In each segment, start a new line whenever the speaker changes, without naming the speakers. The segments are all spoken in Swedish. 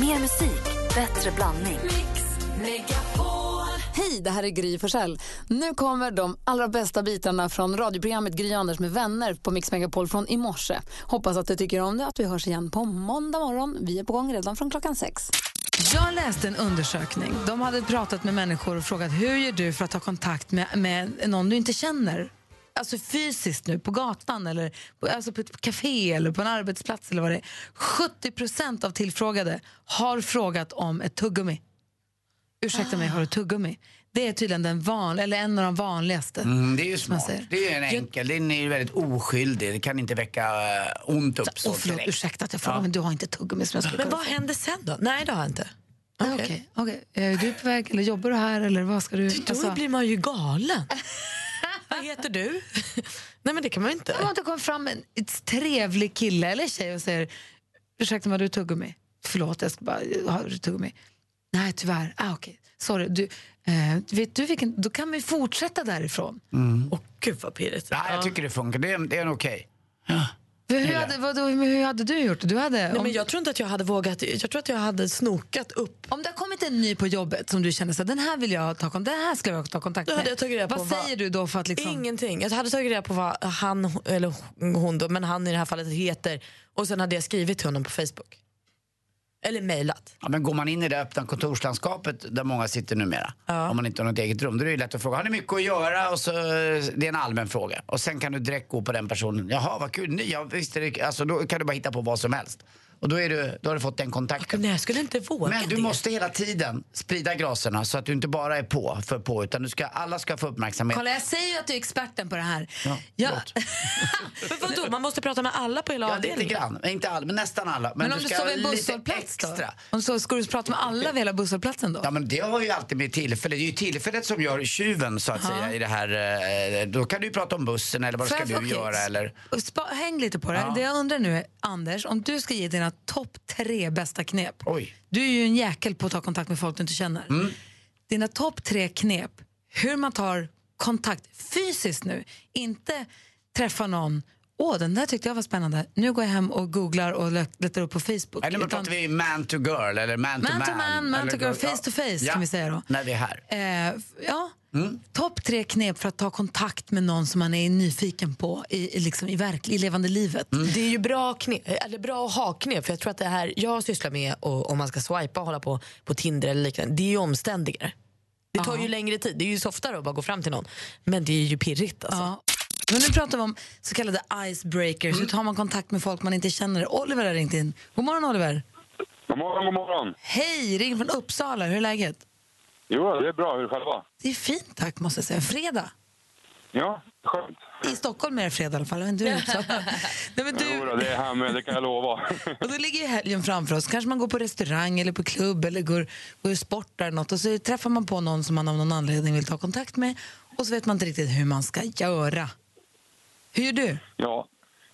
Mer musik, bättre blandning.
Hej, det här är Gry Forssell. Nu kommer de allra bästa bitarna från radioprogrammet Gry Anders med vänner på Mix Megapol från i morse. Hoppas att du tycker om det att vi hörs igen på måndag morgon. Vi är på gång redan från klockan sex. Jag läste en undersökning. De hade pratat med människor och frågat hur gör du för att ta kontakt med, med någon du inte känner? Alltså fysiskt nu, på gatan eller på, alltså på ett café eller på en arbetsplats eller vad det är. 70 procent av tillfrågade har frågat om ett tuggummi. Ursäkta mig, har du tuggummi? Det är tydligen den van, eller en av de vanligaste.
Mm, det är ju smart. Det är en enkel. Den är ju väldigt oskyldig. Det kan inte väcka eh, ont upp så
Och förlåt,
direkt.
ursäkta att jag frågar, men du har inte tuggummi som jag skulle
Men vad
få.
hände sen då? Nej, det har jag inte.
Nej, Okej, okej. Är du på väg eller jobbar du här eller vad ska du?
Då
Alltså,
blir man ju galen. vad heter du? Nej, men det kan man ju inte.
om det kommer fram en trevlig kille eller tjej och säger ursäkta mig, har du tuggummi? Förlåt, jag ska bara, har du tuggummi? Nej, tyvärr. Ah, okej. Sorry. Du, eh, vet du vilken, då kan vi fortsätta därifrån.
Åh, gud vad pirrigt.
Ja, jag tycker det funkar. Det är, det är en okej.
Hur, hur, hade, vadå, hur hade du gjort? Du hade,
Nej,
om,
men jag tror inte att jag hade vågat. Jag tror att jag hade snokat upp.
om det har kommit en ny på jobbet som du känner så den här vill jag ta, den här ska jag ta kontakt
Då
med.
hade jag tagit reda på
vad
vad-
säger du då för att liksom...
Ingenting. Jag hade tagit reda på vad han, eller hon då, men han i det här fallet heter och sen hade jag skrivit till honom på Facebook. Eller mejlat.
Ja, men går man in i det öppna kontorslandskapet där många sitter numera, om man inte har något eget rum, då är det ju lätt att fråga, har ni mycket att göra? Och så, det är en allmän fråga. Och sen kan du direkt gå på den personen, jaha vad kul, ni, ja, visst är det, alltså, då kan du bara hitta på vad som helst. Och då, är du, då har du fått den kontakten.
Nej, jag skulle inte våga
Men du
det.
måste hela tiden sprida graserna så att du inte bara är på för på utan du ska, alla ska få uppmärksamhet.
Kolla, jag säger ju att du är experten på det här.
Ja,
jag.
Men vadå, man måste prata med alla på hela
Ja, lite
avdelningen?
grann. Men Inte alla, men nästan alla. Men,
men om
du
du står vid en
lite
busshållplats då? Om så, ska du prata med alla vid hela busshållplatsen då?
Ja men det har ju alltid med tillfälle. Det är ju tillfället som gör tjuven så att säga i det här. eh, Då kan du prata om bussen eller vad
Får
ska du
okej,
göra eller...
Spa, häng lite på det.
Ja.
Det jag undrar nu är, Anders, om du ska ge dina topp tre bästa knep.
Oj.
Du är ju en jäkel på att ta kontakt med folk du inte känner.
Mm.
Dina topp tre knep, hur man tar kontakt fysiskt nu, inte träffa någon Åh, den där tyckte jag var spännande. Nu går jag hem och googlar och let- letar upp på Facebook.
Eller
Utan-
pratar vi man to girl eller man, to
Man
man.
to man, man to girl, face to face
Ja,
kan vi säga då.
När vi är här.
Eh, ja,
Mm.
topp tre knep för att ta kontakt med någon som man är nyfiken på i, i, liksom, i, verk, i levande livet.
Mm.
Det är ju bra, knep, eller bra att ha knep, för jag tror att det här jag sysslar med, och, om man ska swipa och hålla på på Tinder eller liknande, det är ju omständigare. Det tar
Ja.
ju längre tid, det är ju softare att bara gå fram till någon. Men det är ju pirrigt alltså.
Ja. Men nu pratar vi om så kallade icebreakers. Hur tar man kontakt med folk man inte känner? Oliver har ringt in. God morgon Oliver.
God morgon, god morgon.
Hej, ring från Uppsala. Hur är läget?
Jo, det är bra. Hur själva?
Det är fint tack måste jag säga. Fredag.
Ja, skönt.
I Stockholm är det fredag i alla fall. Men du är. Nej, men
Jo,
du,
det är här med, det kan jag lova.
och då ligger ju helgen framför oss. Kanske man går på restaurang eller på klubb eller går, går och sportar eller något. Och så träffar man på någon som man av någon anledning vill ta kontakt med. Och så vet man inte riktigt hur man ska göra. Hur gör du?
Ja,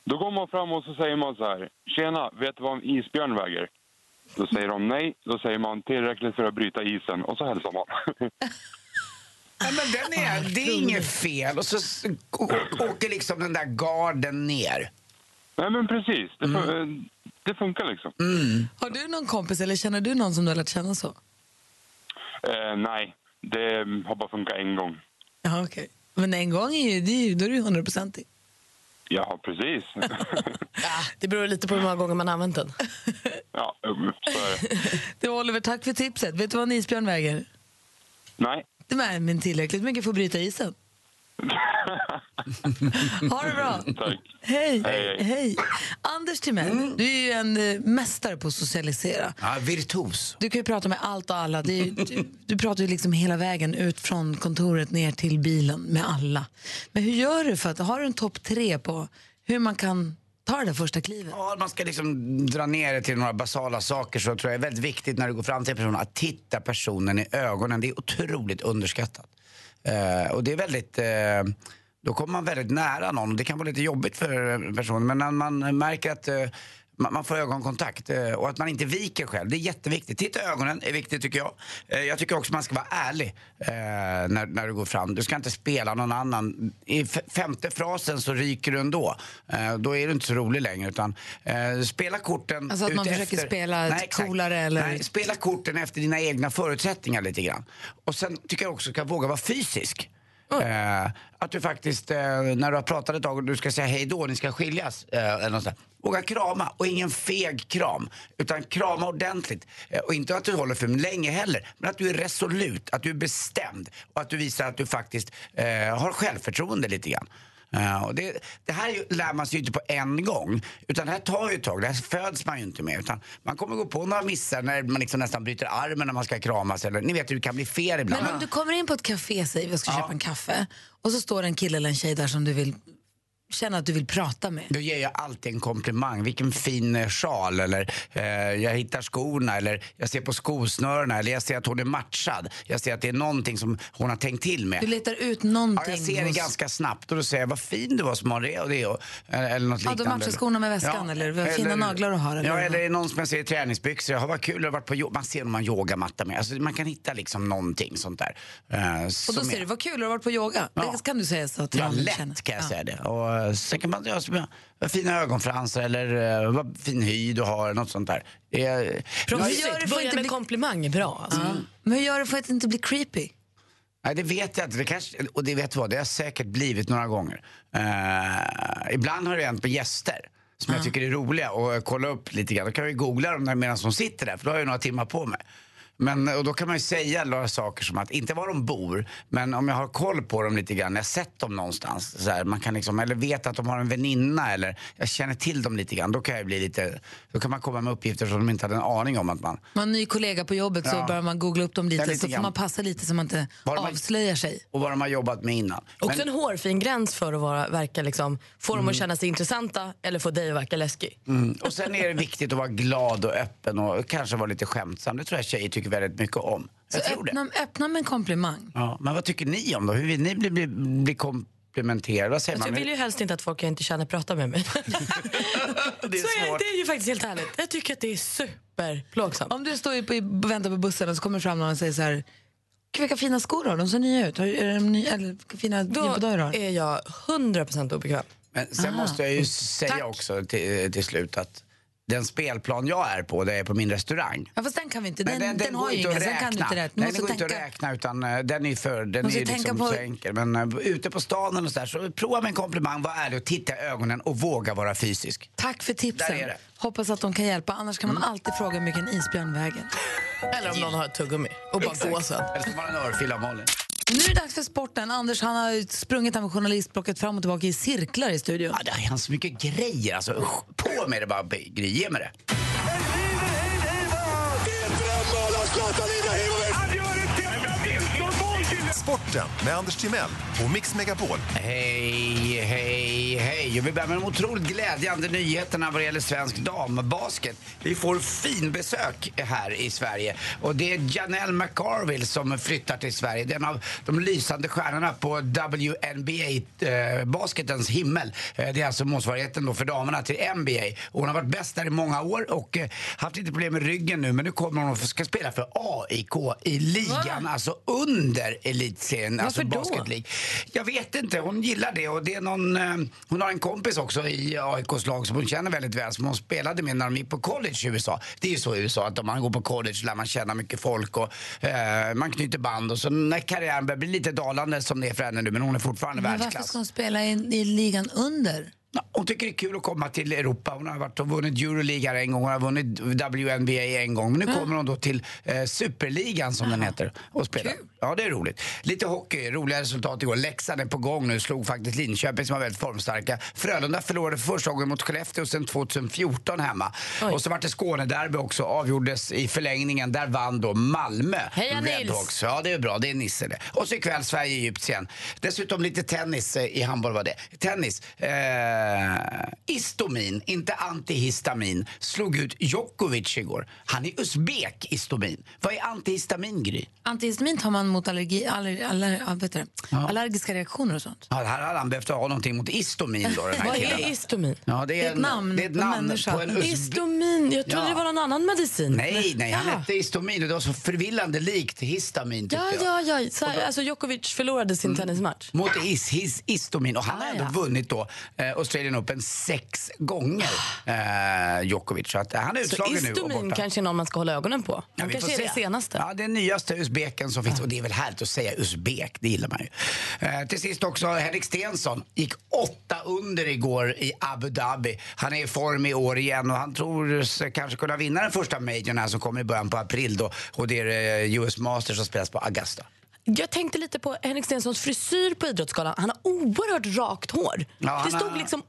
då går man fram och så säger man så här. Tjena, vet du vad en isbjörn väger? Då säger de nej. Då säger man tillräckligt för att bryta isen och så hälsar man.
Ja, men den är, det är inget fel. Och så åker liksom den där garden ner.
nej, men precis. Det, fun-
Mm.
det funkar liksom.
Har du någon kompis eller känner du någon som du har lärt känna så?
Eh, nej, det har bara funkat en gång.
Ja, okej. Men en gång är ju, det är ju, då är du hundraprocentig.
Ja, precis.
Det beror lite på hur många gånger man använt den.
ja, så är det.
Du Oliver, tack för tipset. Vet du vad en isbjörn väger?
Nej.
Det är men tillräckligt mycket för att bryta isen. Ha det bra.
Tack.
Hej.
Hej, hej.
Hej. Anders Timell, du är ju en eh, mästare på att socialisera.
Ja, virtuos.
Du kan ju prata med allt och alla. Ju- du, du pratar ju liksom hela vägen ut från kontoret ner till bilen med alla. Men hur gör du för att, har du en topp tre på hur man kan ta det där första klivet?
Ja, man ska liksom dra ner det till några basala saker så tror jag är väldigt viktigt när du går fram till en person att titta personen i ögonen. Det är otroligt underskattat. Eh, och det är väldigt, eh, då kommer man väldigt nära någon det kan vara lite jobbigt för personen. Men när man märker att eh, man, får ögonkontakt eh, och att man inte viker själv. Det är jätteviktigt. Titta i ögonen är viktigt tycker jag. Eh, jag tycker också man ska vara ärlig eh, när, när du går fram. Du ska inte spela någon annan. I femte frasen så ryker du ändå. Då är du inte så rolig längre. Utan, spela korten
Alltså att man försöker spela ett
exakt.
coolare eller-
Nej, spela korten efter dina egna förutsättningar lite grann. Och sen tycker jag också att du ska våga vara fysisk. Eh, att du faktiskt, eh, när du har pratat ett tag och du ska säga hej då, ni ska skiljas. Eh, eller något sånt. Våga krama och ingen feg kram. Utan krama ordentligt. Eh, och inte att du håller för länge heller. Men att du är resolut, att du är bestämd. Och att du visar att du faktiskt eh, har självförtroende lite grann. Eh, och det, det här lär man sig ju inte på en gång. Utan det här tar ju ett tag. Det här föds man ju inte med. Utan man kommer gå på några missar när man liksom nästan bryter armen när man ska kramas. Eller, ni vet hur det kan bli fel ibland.
Men om du kommer in på ett café, säger vi, och ska
Ja.
köpa en kaffe och så står en kille eller en tjej där som du vill känna att du vill prata med.
Då ger jag alltid en komplimang. Vilken fin eh, sjal. Eller eh, jag hittar skorna. Eller jag ser på skosnörena. Eller jag ser att hon är matchad. Jag ser att det är någonting som hon har tänkt till med.
Du letar ut
Ja,
någonting.
jag ser det
hos-
ganska snabbt och då säger jag vad fin du var som har det och det. Och, eller något
Ja,
liknande.
då matchar skorna med väskan, eller vad fina naglar du har, eller
ja, eller någon som jag ser i träningsbyxor. Ja, vad kul, du har varit på Man ser om man yogamatta med. Alltså, man kan hitta liksom någonting sånt där. Uh,
Och då säger du, vad kul, du har varit på yoga.
Ja.
Det kan du säga så att
Ja, lätt
känner.
kan jag
Ja.
säga det. Och eh, sen kan man göra jag, vad fina ögonfransar eller uh, vad fin hy du har, något sånt där. Eh,
Hur gör
Proffsigt.
du för att
Börja
inte
med
bli-
komplimang är bra. Alltså.
Men hur gör du för att inte bli creepy?
Nej, det vet jag inte. Det kanske, och det vet du vad, det har säkert blivit några gånger. Eh, ibland har det hänt på gäster som jag tycker är roliga och eh, kolla upp lite grann. Då kan jag ju googla dem medan de sitter där för då har jag ju några timmar på mig. Men, och då kan man ju säga några saker som att, inte var de bor, men om jag har koll på dem lite grann, jag har sett dem någonstans, så här, man kan liksom, eller vet att de har en väninna eller jag känner till dem lite grann, då kan jag bli lite, då kan man komma med uppgifter som de inte hade en aning om att man
Man har en ny kollega på jobbet så
Ja.
börjar man googla upp dem lite,
lite
så får man passa lite så man inte
Var man-
avslöjar sig.
och vad de har jobbat med innan.
Också
Men-
en hårfin gräns för att vara, verka liksom, få dem att känna sig intressanta eller få dig att verka läskig.
Mm. Och sen är det viktigt att vara glad och öppen och kanske vara lite skämtsam. Det tror jag tjejer tycker väldigt mycket om.
Så
Jag tror det.
öppna, öppna med en komplimang.
Ja, men vad tycker ni om då? Hur vill ni bli, bli, bli komplimenterade? Vad säger
Alltså, jag
man?
vill ju helst inte att folk jag inte känner pratar med mig.
det
Så
är
är,
svårt.
det är ju faktiskt helt härligt. Jag tycker att det är superplågsamt.
Om du står och väntar på bussen och så kommer fram någon och säger så här "Gud, vilka fina skor du har, de ser nya ut. Har- Är de nya, eller vilka fina
Då är jag 100% obekväm.
Men sen
Ah,
måste jag ju
okej.
säga
Tack.
också till, till slut att den spelplan jag är på, det är på min restaurang.
Ja, fast den kan vi inte,
Men
den, den, har
går
ju ingen,
att
sen kan du inte räkna. Du
Nej,
måste
den går inte att
tänka,
räkna utan eh, den är för, den
Måste
är
tänka
liksom
på-
så enkel. Men uh, ute på stan och så där, så prova med en komplimang, var ärlig och titta i ögonen och våga vara fysisk.
tack för tipsen.
Där är det.
Hoppas att de kan hjälpa, annars kan man alltid fråga hur mycket en isbjörn väger.
Eller om någon har ett tuggummi och bara gå sen.
Eller så var det en örfil av Malin.
Nu är det dags för sporten. Anders han har sprungit här med journalistblocket fram och tillbaka i cirklar i studion.
Ja, det är så mycket grejer. Alltså, usch, på med det bara. Ge mig det.
Sporten med Anders Timell och Mix Megapol.
Hej, hej, hej. Och vi börjar med de otroligt glädjande nyheterna vad det gäller svensk dambasket. Vi får fin besök här i Sverige. Och det är Janelle McCarville som flyttar till Sverige. Det är en av de lysande stjärnorna på WNBA-basketens himmel. Eh, Det är alltså motsvarigheten då för damerna till NBA. Och hon har varit bäst där i många år och eh, haft lite problem med ryggen nu. Men nu kommer hon och ska spela för AIK i ligan, alltså under Alltså
Varför då?
Basket League. Jag vet inte, hon gillar det och det är någon, eh, hon har en kompis också i AIKs lag som hon känner väldigt väl som hon spelade med när de gick på college i USA. Det är ju så i USA att om man går på college lär man känna mycket folk och eh, man knyter band och så när karriären börjar bli lite dalande som det är för henne nu men hon är fortfarande
Men varför
världsklass.
ska hon spela i, i ligan under?
Hon tycker det är kul att komma till Europa. Hon har varit och vunnit Euroleague här en gång, hon har vunnit WNBA en gång. Men nu kommer hon då till eh, Superligan som den heter och spelar. Ja, det är roligt. Lite hockey, roliga resultat igår. Leksand är på gång nu, slog faktiskt Linköping som var väldigt formstarka. Frölunda förlorade för första gången mot Skellefteå sedan 2014 hemma. Och så vart det Skånederby också, avgjordes i förlängningen. Där vann då Malmö.
Heja, Nils!
Ja, det är bra. Det är Nisse det. Och så ikväll Sverige-Egypten. Dessutom lite tennis eh, i handboll var det. Tennis. Eh, Istomin, inte antihistamin, slog ut Djokovic igår. Han är usbek, Istomin. Vad är antihistamin, Gry?
Antihistamin tar man mot allergi, aller, aller, ja, du det? allergiska reaktioner och sånt.
Ja, här hade han behövt ha någonting mot Istomin då, den här
Vad är istomin?
Ja, det är,
ett
en-
namn
det är ett namn på en usbe-
Istomin, jag trodde
Ja.
det var någon annan medicin.
Nej, nej, han
Ja.
hette Istomin och det var så förvillande likt histamin
Ja, ja, ja. Så, alltså Djokovic förlorade sin tennismatch.
Mot is, his, Istomin. Och han har
Ah,
ändå
ja.
vunnit då eh, Australian Open sex gånger, eh, Djokovic. Så att, eh, han är
Så
utslagen nu och borta.
kanske är någon man ska hålla ögonen på.
Ja,
Han
vi
kanske är det
se.
senaste.
Ja, det är nyaste usbeken som finns. Och det är väl härligt att säga usbek, det gillar man ju. Eh, till sist också Henrik Stenson. Gick åtta under igår i Abu Dhabi. Han är i form i år igen och han tror sig kanske kunna vinna den första majorn här som kommer i början på april då. Och det är eh, US Masters som spelas på Augusta.
Jag tänkte lite på Henrik Stensons frisyr på Idrottsgalan. Han har oerhört rakt hår.
Ja,
det stod
har-
liksom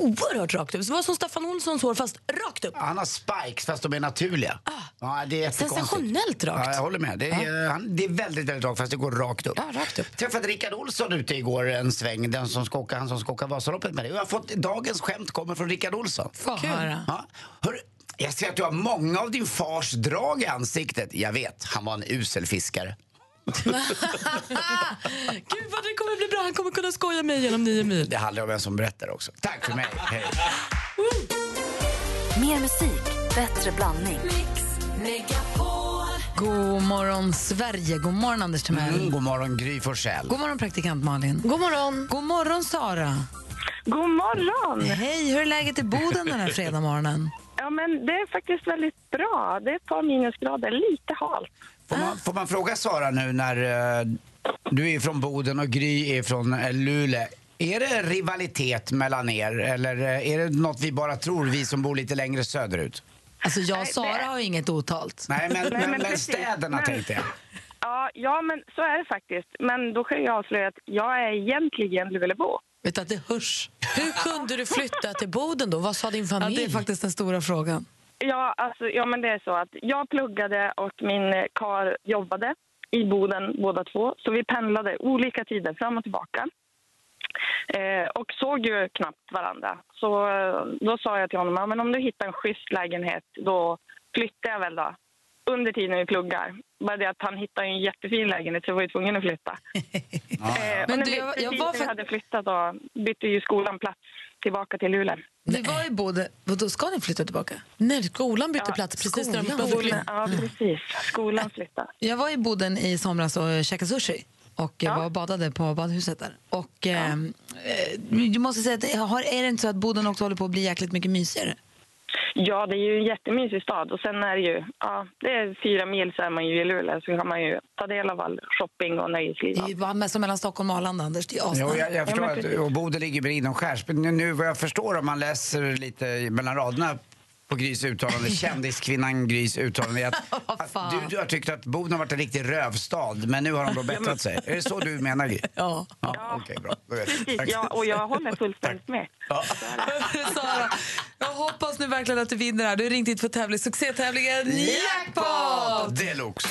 oerhört rakt upp. Det var som Staffan Olssons hår fast rakt upp.
Han har spikes fast de är naturliga. Ja, det är.
Ah. Sensationellt rakt.
Ja, jag håller med. Det är, han, det är väldigt, väldigt rakt fast det går rakt upp.
Ja, rakt upp.
Träffade Rickard Olsson ute igår en sväng, den som ska åka, han som ska åka Vasaloppet med dig. Jag har fått, dagens skämt kommer från Rickard Olsson.
Få höra.
Ja. Hör, jag ser att du har många av din fars drag i ansiktet. Jag vet, han var en usel fiskare.
Gud vad det kommer bli bra. Han kommer kunna skoja mig genom nio mil.
Det handlar om vem som berättar också. Tack för mig. Hej.
Mer musik, bättre blandning.
God morgon, Sverige. God morgon, Anders Timell.
Mm, god morgon, Gry Forssell.
God morgon, praktikant Malin.
God morgon.
God morgon, Sara.
God morgon!
Hej, hur är läget i Boden den här fredag morgonen?
Ja, men det är faktiskt väldigt bra. Det är ett par minusgrader, lite halt.
Får man, får man fråga Sara nu när eh, du är från Boden och Gry är från uh, Luleå. Är det rivalitet mellan er eller eh, är det något vi bara tror, vi som bor lite längre söderut?
Alltså, jag och
Nej,
Sara
det-
har ju inget otalt.
Nej, men, men, men
precis.
städerna
Men-
tänkte jag.
Ja, ja, men så är det faktiskt. Men då kan jag avslöja att jag är egentligen Luleåbo.
Vet du att det hörs?
Hur kunde du flytta till Boden då? Vad sa din
Ja,
familj?
det är faktiskt den stora frågan.
Ja, alltså, ja, men det är så att jag pluggade och min kar jobbade i Boden båda två. Så vi pendlade olika tider fram och tillbaka. Eh, och såg ju knappt varandra. Så eh, då sa jag till honom, ja, men om du hittar en schysst lägenhet, då flyttar jag väl då. Under tiden vi pluggar. Bara det att han hittade en jättefin lägenhet så jag var ju tvungen att flytta. Eh,
Men du, jag- jag var fakt-
hade flyttat då bytte ju skolan plats tillbaka till Luleå.
Det var i Boden. Då ska ni flytta tillbaka?
Nej, skolan bytte
Ja,
plats precis när de
skolan.
Ja, precis. Skolan flyttade.
Jag var i Boden i somras och käkade sushi. Och jag
Ja.
var och badade på badhuset där. Och eh, eh, du måste säga att det har, är det inte så att Boden också håller på att bli jäkligt mycket mysigare?
Ja, det är ju en jättemysig stad. Och sen är det ju, ja, det är fyra mil så är man ju i Luleå så kan man ju ta del av all shopping och nöjesliv.
Det är ju bara som mellan Stockholm och Arlanda, Anders. Det är
Jo, jag, jag förstår
men
att och Boden ligger inomskärs. Men nu, nu vad jag förstår om man läser lite mellan raderna på Grys uttalande, kändiskvinnan Grys uttalande, att, att du, du har tyckt att Boden har varit en riktig rövstad, men nu har de då bättrat sig. Är det så du menar Gry?
Ja.
Ja, Okej, bra. Då vet jag.
Precis,
Tack.
ja, och jag håller fullständigt med.
Ja.
Sara, jag hoppas nu verkligen att du vinner här. Du har ringt hit för tävling, succétävlingen Jackpot!
Deluxe.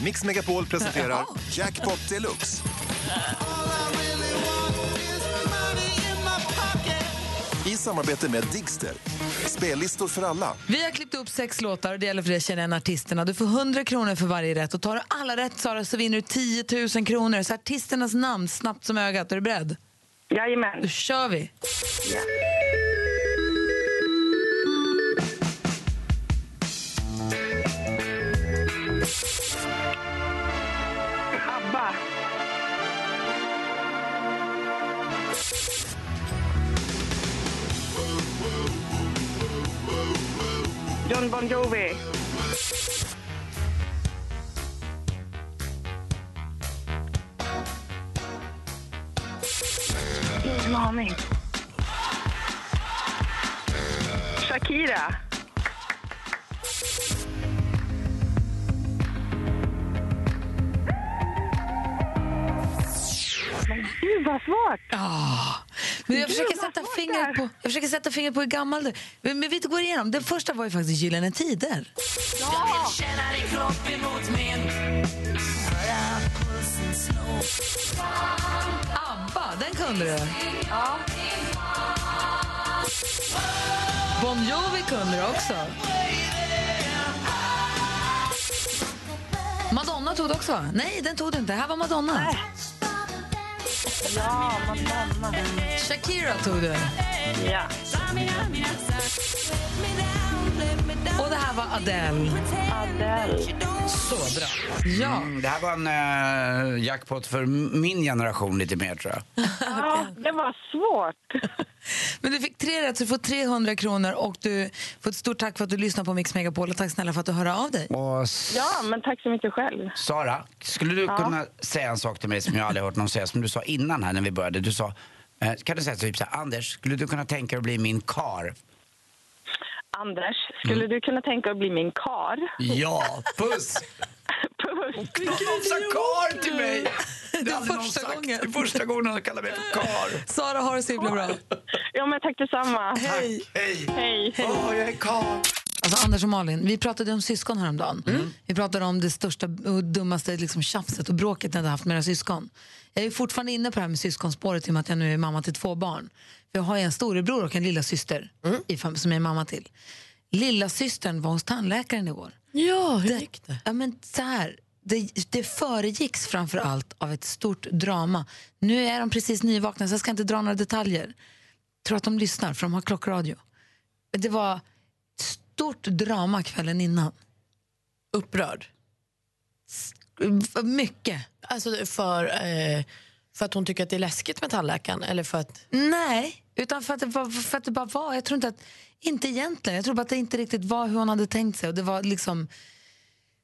Mix Megapol presenterar Jackpot Deluxe. I samarbete med Digster. Spellistor för alla.
Vi har klippt upp sex låtar och det gäller för dig att känna igen artisterna. Du får 100 kronor för varje rätt och tar du alla rätt Sara så vinner du 10 000 kronor. Så artisternas namn snabbt som ögat. Är du beredd?
Jajamän.
Då kör vi!
ABBA. John Bon Jovi. Ingen aning. Shakira. Men gud vad svårt!
Men jag försöker, sätta fingret på, jag försöker sätta fingret på hur gammal du Men men vi går igenom. Den första var ju faktiskt Gyllene Tider. ABBA, den kunde du. Bon Jovi kunde det också. Madonna tog det också, va? Nej, den tog du inte. Här var Madonna.
Ja, Madonna.
Shakira tog du.
Ja.
Och det här var Adele.
Adele.
Så bra. Ja.
Mm, det här var en eh, jackpot för min generation lite mer tror jag.
Ja, det var svårt.
Men du fick tre rätt, så du får 300 kronor och du får ett stort tack för att du lyssnar på Mix Megapol och tack snälla för att du hör av dig.
Och
Ja, men tack så mycket själv.
Sara, skulle du kunna säga en sak till mig som jag aldrig hört någon säga, som du sa innan här när vi började? Du sa, eh, kan du säga typ så här, Anders, skulle du kunna tänka dig att bli min kar?
Anders, skulle du kunna tänka att bli min kar?
Ja, puss!
Puss.
Någon sa kar till mig! Det
är
aldrig någon
första gången.
Det är första gången någon kallar mig för kar.
Sara, har det så himla bra.
Ja, men tack detsamma.
Hej.
Hej!
Hej.
Åh, jag är kar.
Alltså Anders och Malin, vi pratade om syskon häromdagen.
Mm.
Vi pratade om det största och dummaste liksom, tjafset och bråket ni hade haft med era syskon. Jag är fortfarande inne på det här med syskonspåret i och med att jag nu är mamma till två barn. För jag har en storebror och en lilla syster
Mm.
i fam- som jag är mamma till. Lilla systern var hos tandläkaren igår.
Ja, hur
Det,
gick det?
ja, men så här, det, det föregicks framför allt av ett stort drama. Nu är de precis nyvakna så jag ska inte dra några detaljer. Jag tror att de lyssnar för de har klockradio. Det var stort drama kvällen innan.
Upprörd?
Mycket.
Alltså för, eh, för att hon tycker att det är läskigt med tandläkaren? Eller för att...
Nej, utan för att, det var, för att det bara var. Jag tror inte att, inte egentligen, jag tror bara att det inte riktigt var hur hon hade tänkt sig. Och det var liksom,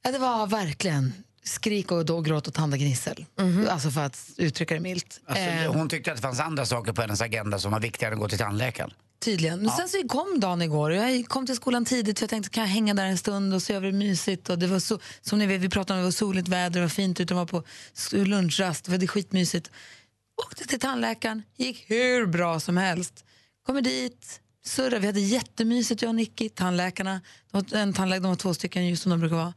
ja, det var verkligen skrik och då gråt och tandagnissel. Alltså för att uttrycka det milt.
Alltså,
Eh,
hon tyckte att det fanns andra saker på hennes agenda som var viktigare än att gå till tandläkaren.
Tydligen. Men sen så kom dagen igår och jag kom till skolan tidigt för jag tänkte kan jag hänga där en stund och se över det mysigt. Och det var så, som ni vet, vi pratade om det var soligt väder, var fint ute, det var på lunchrast, det var skitmysigt. Åkte till tandläkaren, gick hur bra som helst. Kommer dit, surrar, vi hade jättemysigt jag och Nicky, tandläkarna. De var, en tandläkare, de var två stycken just som de brukar vara.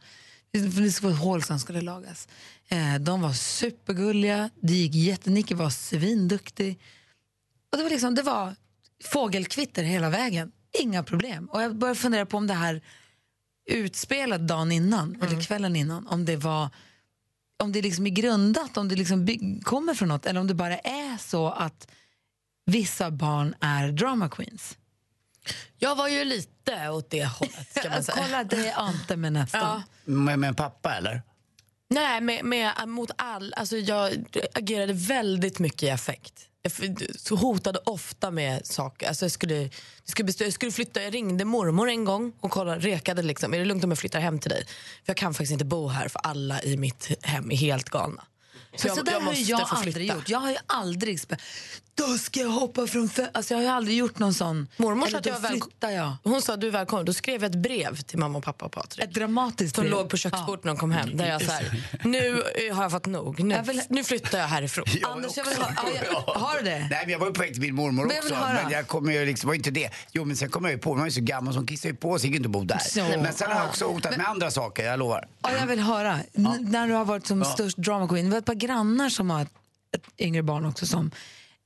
Det var ett hål som skulle lagas. Eh, de var supergulliga, det gick jätte... Nicky var svinduktig. Och det var liksom, det var fågelkvitter hela vägen. Inga problem. Och jag började fundera på om det här utspelade dagen innan, eller kvällen innan, om det var om det liksom är grundat, om det liksom kommer från något eller om det bara är så att vissa barn är drama queens.
Jag var ju lite åt det hållet kan man säga.
Kolla, det är Ante med nästan.
Ja.
Med, med en pappa eller?
Nej, med, med, mot all... Alltså jag agerade väldigt mycket i affekt. Jag hotade ofta med saker. Alltså jag, skulle, jag, skulle jag skulle flytta, jag ringde mormor en gång och kollade, rekade liksom, är det lugnt om jag flyttar hem till dig? För jag kan faktiskt inte bo här för alla i mitt hem är helt galna.
Så, så där har ju jag aldrig gjort. Jag har ju aldrig då ska jag hoppa från fö- alltså Jag har ju aldrig gjort någon sån.
Mormor sa att jag
flyttar jag.
Hon sa du är välkommen. Då skrev jag ett brev till mamma och pappa och Patrik.
Ett dramatiskt
Som
brev.
låg på köksbordet när de kom hem. Där jag så här, nu eh, har jag fått nog. Nu,
Jag vill-
nu flyttar jag härifrån.
Ja. Anders, jag vill ha, ja, jag, har du det?
Nej, men jag var ju på väg till min mormor
Men jag
också.
höra.
Men jag kommer ju liksom, var inte det. Jo, men sen kom jag ju på, hon var ju så gammal så hon kissade ju på sig, gick inte att bo där.
Så.
Men sen har jag också hotat med andra saker, jag lovar.
Ja, jag vill höra. N- när du har varit som störst drama queen. Vi har ett par grannar som har ett, ett yngre barn också som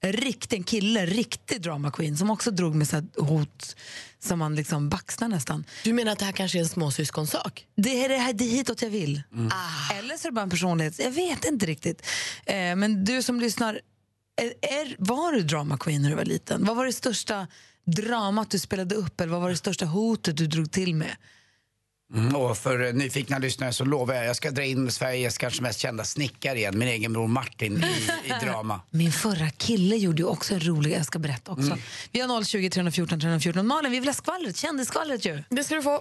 en riktig en kille, riktig drama queen som också drog med så hot som man liksom baxnar nästan.
Du menar att det här kanske är en småsyskonsak?
Det är, det här, det är hitåt jag vill. Ah. Eller så är det bara en personlighet. Jag vet inte riktigt. Eh, men du som lyssnar, är, är, var du drama queen när du var liten? Vad var det största dramat du spelade upp eller vad var det största hotet du drog till med?
Mm. Och för eh, nyfikna lyssnare så lovar jag, jag ska dra in Sveriges kanske mest kända snickare igen, min egen bror Martin i, i drama.
Min förra kille gjorde ju också en rolig, jag ska berätta också. Vi har 020 314 314. Malin, vi vill ha skvallret, kändisskvallret ju.
Det ska du få.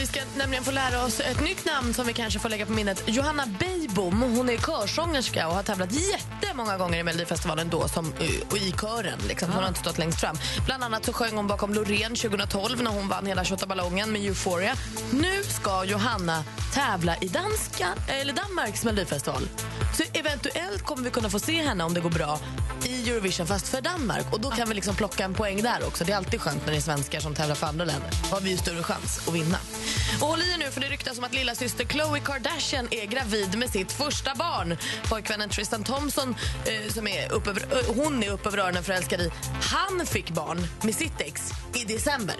Vi ska nämligen få lära oss ett nytt namn som vi kanske får lägga på minnet. Johanna Beijbom. Hon är körsångerska och har tävlat jättemånga gånger i Melodifestivalen då som, eh, och i kören. Liksom. Hon har inte stått längst fram. Bland annat så sjöng hon bakom Loreen 2012 när hon vann hela 28 ballongen med Euphoria. Nu ska Johanna tävla i danska, eller Danmarks melodifestival. Så eventuellt kommer vi kunna få se henne om det går bra i Eurovision fast för Danmark. Och då kan vi liksom plocka en poäng där också. Det är alltid skönt när det är svenskar som tävlar för andra länder. Då har vi ju större chans att vinna. Och håll i nu för det ryktas om att lilla syster Khloe Kardashian är gravid med sitt första barn. Pojkvännen Tristan Thompson, eh, som är upp över, eh, hon är upp över öronen förälskad i, han fick barn med sitt ex i december.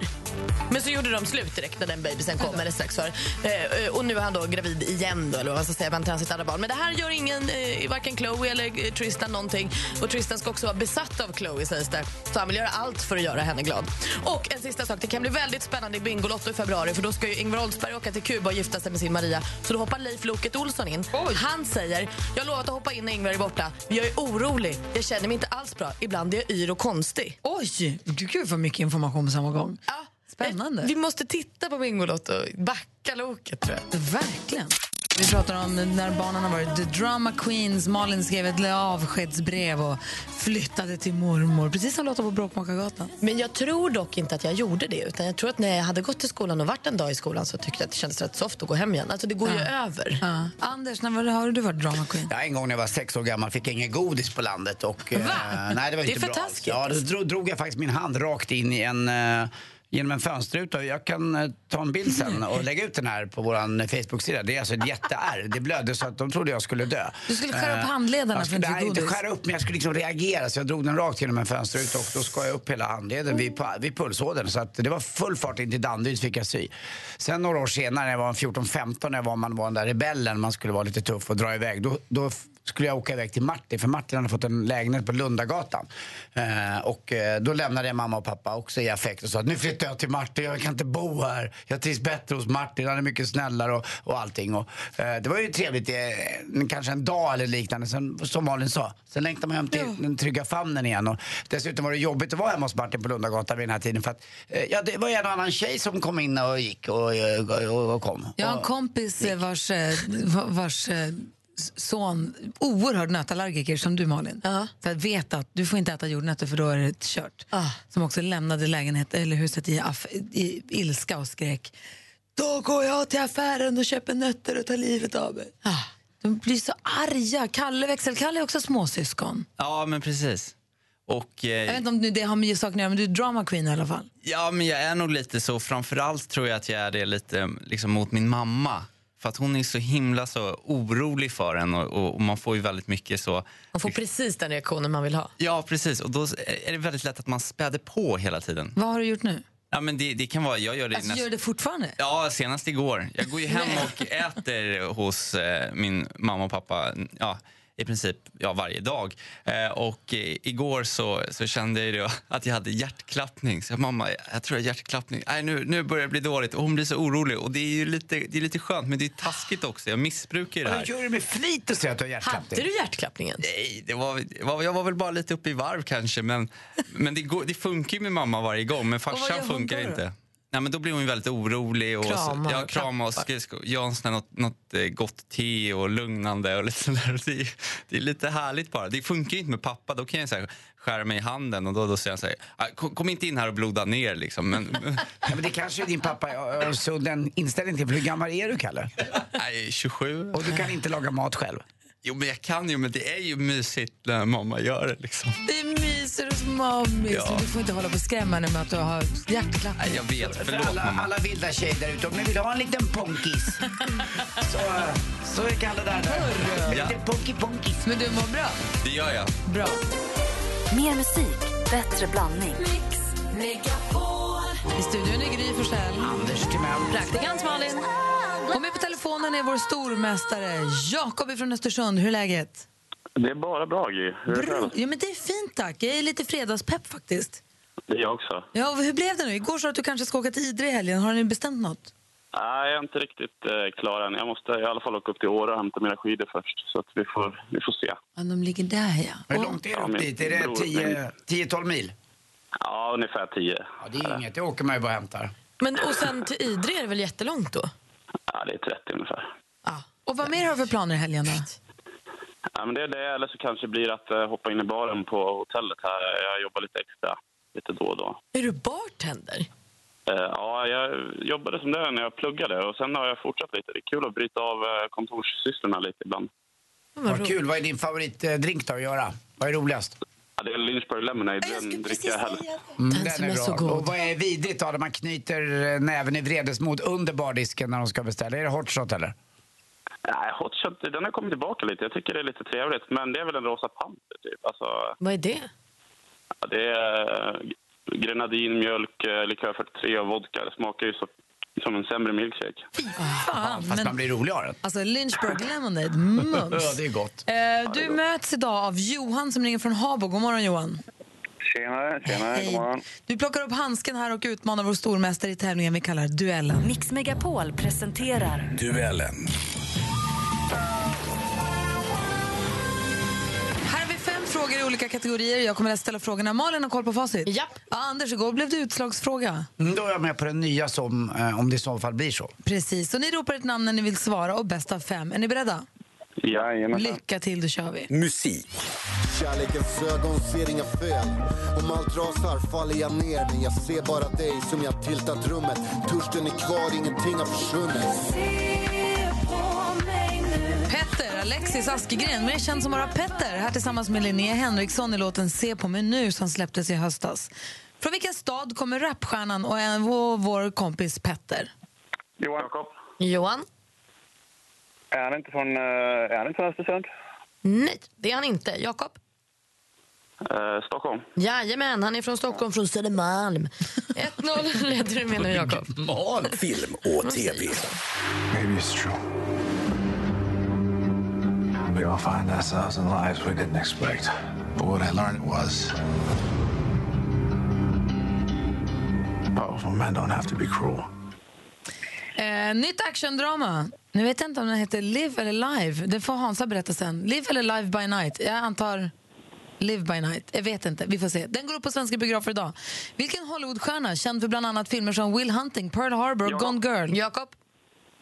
Men så gjorde de slut direkt när den babysen kom, eller strax för. Eh, eh, och nu är han då gravid igen då, eller vad man ska säga, väntar han sitt andra barn. Men det här gör ingen, eh, varken Chloe eller Tristan någonting. Och Tristan ska också vara besatt av Chloe sägs det. Så han vill göra allt för att göra henne glad. Och en sista sak, det kan bli väldigt spännande i Bingolotto i februari för då ska ju Ingvar Oldsberg åka till Kuba och gifta sig med sin Maria. Så då hoppar Leif Loket Olsson in. Han säger, jag lovat att hoppa in när Ingvar är borta. Men jag är orolig, jag känner mig inte alls bra. Ibland är jag yr och konstig.
Oj, gud vad mycket information på samma gång.
Ja,
Spännande.
Vi måste titta på Bingolotto. Backa Loket tror jag.
Verkligen. Vi pratar om när barnen har varit the drama queens. Malin skrev ett avskedsbrev och flyttade till mormor. Precis som Lotta på Bråkmakargatan.
Men jag tror dock inte att jag gjorde det. Utan jag tror att när jag hade gått till skolan och varit en dag i skolan så tyckte jag att det kändes rätt soft att gå hem igen. Alltså det går ju över.
Ja. Anders, när var, har du varit drama queen?
Ja, en gång när jag var sex år gammal fick jag ingen godis på landet. Och, eh, nej, det var
Det är
inte
för
bra.
taskigt.
Ja, då drog, drog jag faktiskt min hand rakt in i en eh, genom en fönsterruta. Jag kan eh, ta en bild sen och lägga ut den här på vår Facebook-sida. Det är alltså ett jätteärr. Det blödde så att de trodde jag skulle dö.
Du skulle skära upp
Eh,
handlederna
jag
för
skulle,
inte
nej,
få
inte skära upp, men jag skulle liksom reagera. Så jag drog den rakt genom en fönsterruta och då skar jag upp hela handleden vid, vid pulsådern. Så att det var full fart in till Danderyd fick jag sy. Sen några år senare, när jag var 14-15, när jag var, man var den där rebellen, man skulle vara lite tuff och dra iväg. Då, då skulle jag åka iväg till Martin, för Martin hade fått en lägenhet på Lundagatan. Eh, och eh, då lämnade jag mamma och pappa också i affekt och sa att nu flyttar jag till Martin, jag kan inte bo här. Jag trivs bättre hos Martin, han är mycket snällare och, och allting. Och, eh, det var ju trevligt, eh, kanske en dag eller liknande, sen, som Malin sa. Sen längtar man hem till den trygga famnen igen. Och dessutom var det jobbigt att vara hemma hos Martin på Lundagatan vid den här tiden. För att, eh, ja, det var en annan tjej som kom in och gick och, eh, och, och kom.
Jag har en kompis vars, va- vars son, oerhörd nötallergiker som du Malin.
Ja.
Så jag vet att du får inte äta jordnötter för då är det kört.
Ah.
Som också lämnade lägenhet, eller huset i, aff, i ilska och skrek Då går jag till affären och köper nötter och tar livet av mig.
Ah.
De blir så arga. Kalle, växelkalle är också småsyskon.
Ja, men precis. Och, eh,
Jag vet inte om nu det har med saker att göra, men du är drama queen i alla fall.
ja, men jag är nog lite så. Framförallt tror jag att jag är det lite liksom, mot min mamma. För att hon är så himla så orolig för en och, och, man får ju väldigt mycket så...
Man får precis den reaktionen man vill ha.
Ja, precis. Och då är det väldigt lätt att man späder på hela tiden.
Vad har du gjort nu?
Ja, men det, det kan vara... Jag gör det
Alltså,
näst-
gör du det fortfarande?
Ja, senast igår. Jag går ju hem och äter hos eh, min mamma och pappa ja, i princip ja, varje dag. Eh, och eh, igår så, så kände jag att jag hade hjärtklappning. Så jag, mamma, jag tror jag har hjärtklappning. Nej, nu, nu börjar det bli dåligt. Och hon blir så orolig. Och det är ju lite, det är lite skönt, men det är taskigt också. Jag missbrukar ju det här.
gör det med flit och säger att du har
Hade
hjärtklappning.
du hjärtklappningen?
Nej, det var, det var, jag var väl bara lite uppe i varv kanske. Men, men det, går, det funkar ju med mamma varje gång. Men farsan funkar
då?
inte. Nej, men då blir hon väldigt orolig. Och
Krama
så, ja,
och
krama och här något, något eh, gott te och lugnande. Och lite sånt där. Det, är, det är lite härligt bara. Det funkar ju inte med pappa. Då kan jag så här, skära mig i handen och då, då säger han så här, "Ah, kom, kom inte in här och bloda ner liksom. Men,
Ja, men det kanske är din pappa har så den inställningen till. För hur gammal är du, Kalle?
nej, 27.
Och du kan inte laga mat själv?
Jo, men jag kan ju, men det är ju mysigt när mamma gör det liksom.
Det är myser hos mammis.
Ja.
Du får inte hålla på och skrämma henne med att du har hjärtklappning.
Jag vet.
För
Förlåt
alla,
mamma.
alla vilda tjejer där ute, om ni vill ha en liten ponkis så, så är Kalle där. där. En
Ja.
liten ponky ponkis.
Men du mår bra?
Det gör jag.
Bra.
Mer musik, bättre blandning.
I studion är Gry Forssell.
Anders Timell.
Praktikant Malin. Och med på telefonen är vår stormästare Jakob från Östersund. Hur är läget?
Det är bara bra, Gry.
Bra. Ja, men det är fint tack. Jag är lite fredagspepp faktiskt.
Det är jag också.
Ja, hur blev det nu? Igår sa du att du kanske ska åka till Idre i helgen. Har ni bestämt något?
Nej, jag är inte riktigt eh, klar än. Jag måste i alla fall åka upp till Åre och hämta mina skidor först. Så att vi får, vi får se.
Ja, de ligger där ja.
Hur långt är det upp dit? Är det
bror-
10 10-12 mil?
Ja, ungefär tio.
Ja, det är inget. Det åker man ju bara och hämtar.
Men, och sen till Idre är det väl jättelångt då?
Ja, det är 30 ungefär.
Ja.
Och vad mer har du för planer i helgen då?
Ja, men det är det, eller så kanske det blir att eh, hoppa in i baren på hotellet här. Jag jobbar lite extra, lite då och då.
Är du bartender?
Eh, ja, jag jobbade som det när jag pluggade och sen har jag fortsatt lite. Det är kul att bryta av eh, kontorssysslorna lite ibland.
Vad kul. Vad är din favoritdrink då att göra? Vad är roligast?
Ja, det är Lynchburg Lemonade. Den dricker jag helst.
Mm,
Den som är så god.
Och vad är vidrigt då, när man knyter eh, näven i vredesmod under bardisken när de ska beställa? Är det hot shot eller?
Nej, hot shot, den har kommit tillbaka lite. Jag tycker det är lite trevligt. Men det är väl en rosa panter, typ. Alltså,
Vad är det?
ja, det är eh, grenadin, mjölk, eh, likör 43 och vodka. Det smakar ju så, som en sämre milkshake.
Fan,
Fast
men,
man blir rolig av den.
alltså Lynchburg Lemonade, mums.
Ja, det är gott.
Eh, du möts idag av Johan som ringer från Habo. God morgon Johan.
Tjenare, tjenare.
Hej. Du plockar upp handsken här och utmanar vår stormästare i tävlingen vi kallar Duellen.
Mix Megapol presenterar
Duellen.
Frågor i olika kategorier. Jag kommer att ställa frågorna. Malin har koll på facit.
Japp.
Ja, Anders, igår blev det utslagsfråga.
Mm, Då är jag med på den nya som, eh, om det i så fall blir så.
Precis. Så ni ropar ett namn när ni vill svara och bäst av fem. Är ni beredda?
Jajamensan.
Lycka till, då kör vi.
Musik.
Kärlekens ögon ser inga fel Om allt rasar faller jag ner Men jag ser bara dig som jag tiltat rummet Törsten är kvar, ingenting har försvunnit
Petter, Alexis Askegren, mer känd som bara Petter, här tillsammans med Linnea Henriksson i låten Se på mig nu som släpptes i höstas. Från vilken stad kommer rapstjärnan och en, vår, vår kompis Petter?
Johan. Jakob.
Johan?
Är han inte från, eh, är han inte från Östersund?
Nej, det är han inte. Jakob?
Eh, Stockholm.
Jajamän, han är från Stockholm, från Södermalm. 1-0 leder du med nu, Jakob.
Film och TV.
Maybe it's true. We all find ourselves in lives we didn't expect. But what I learned was powerful men don't have to be cruel.
Eh, nytt actiondrama. Nu vet jag inte om den heter Live eller Live. Det får Hansa berätta sen. Live eller Live by Night? Jag antar Live by Night. Jag vet inte. Vi får se. Den går upp på svenska biografer idag. Vilken Hollywoodstjärna, känd för bland annat filmer som Will Hunting, Pearl Harbor och
Ja.
Gone Girl?
Jakob?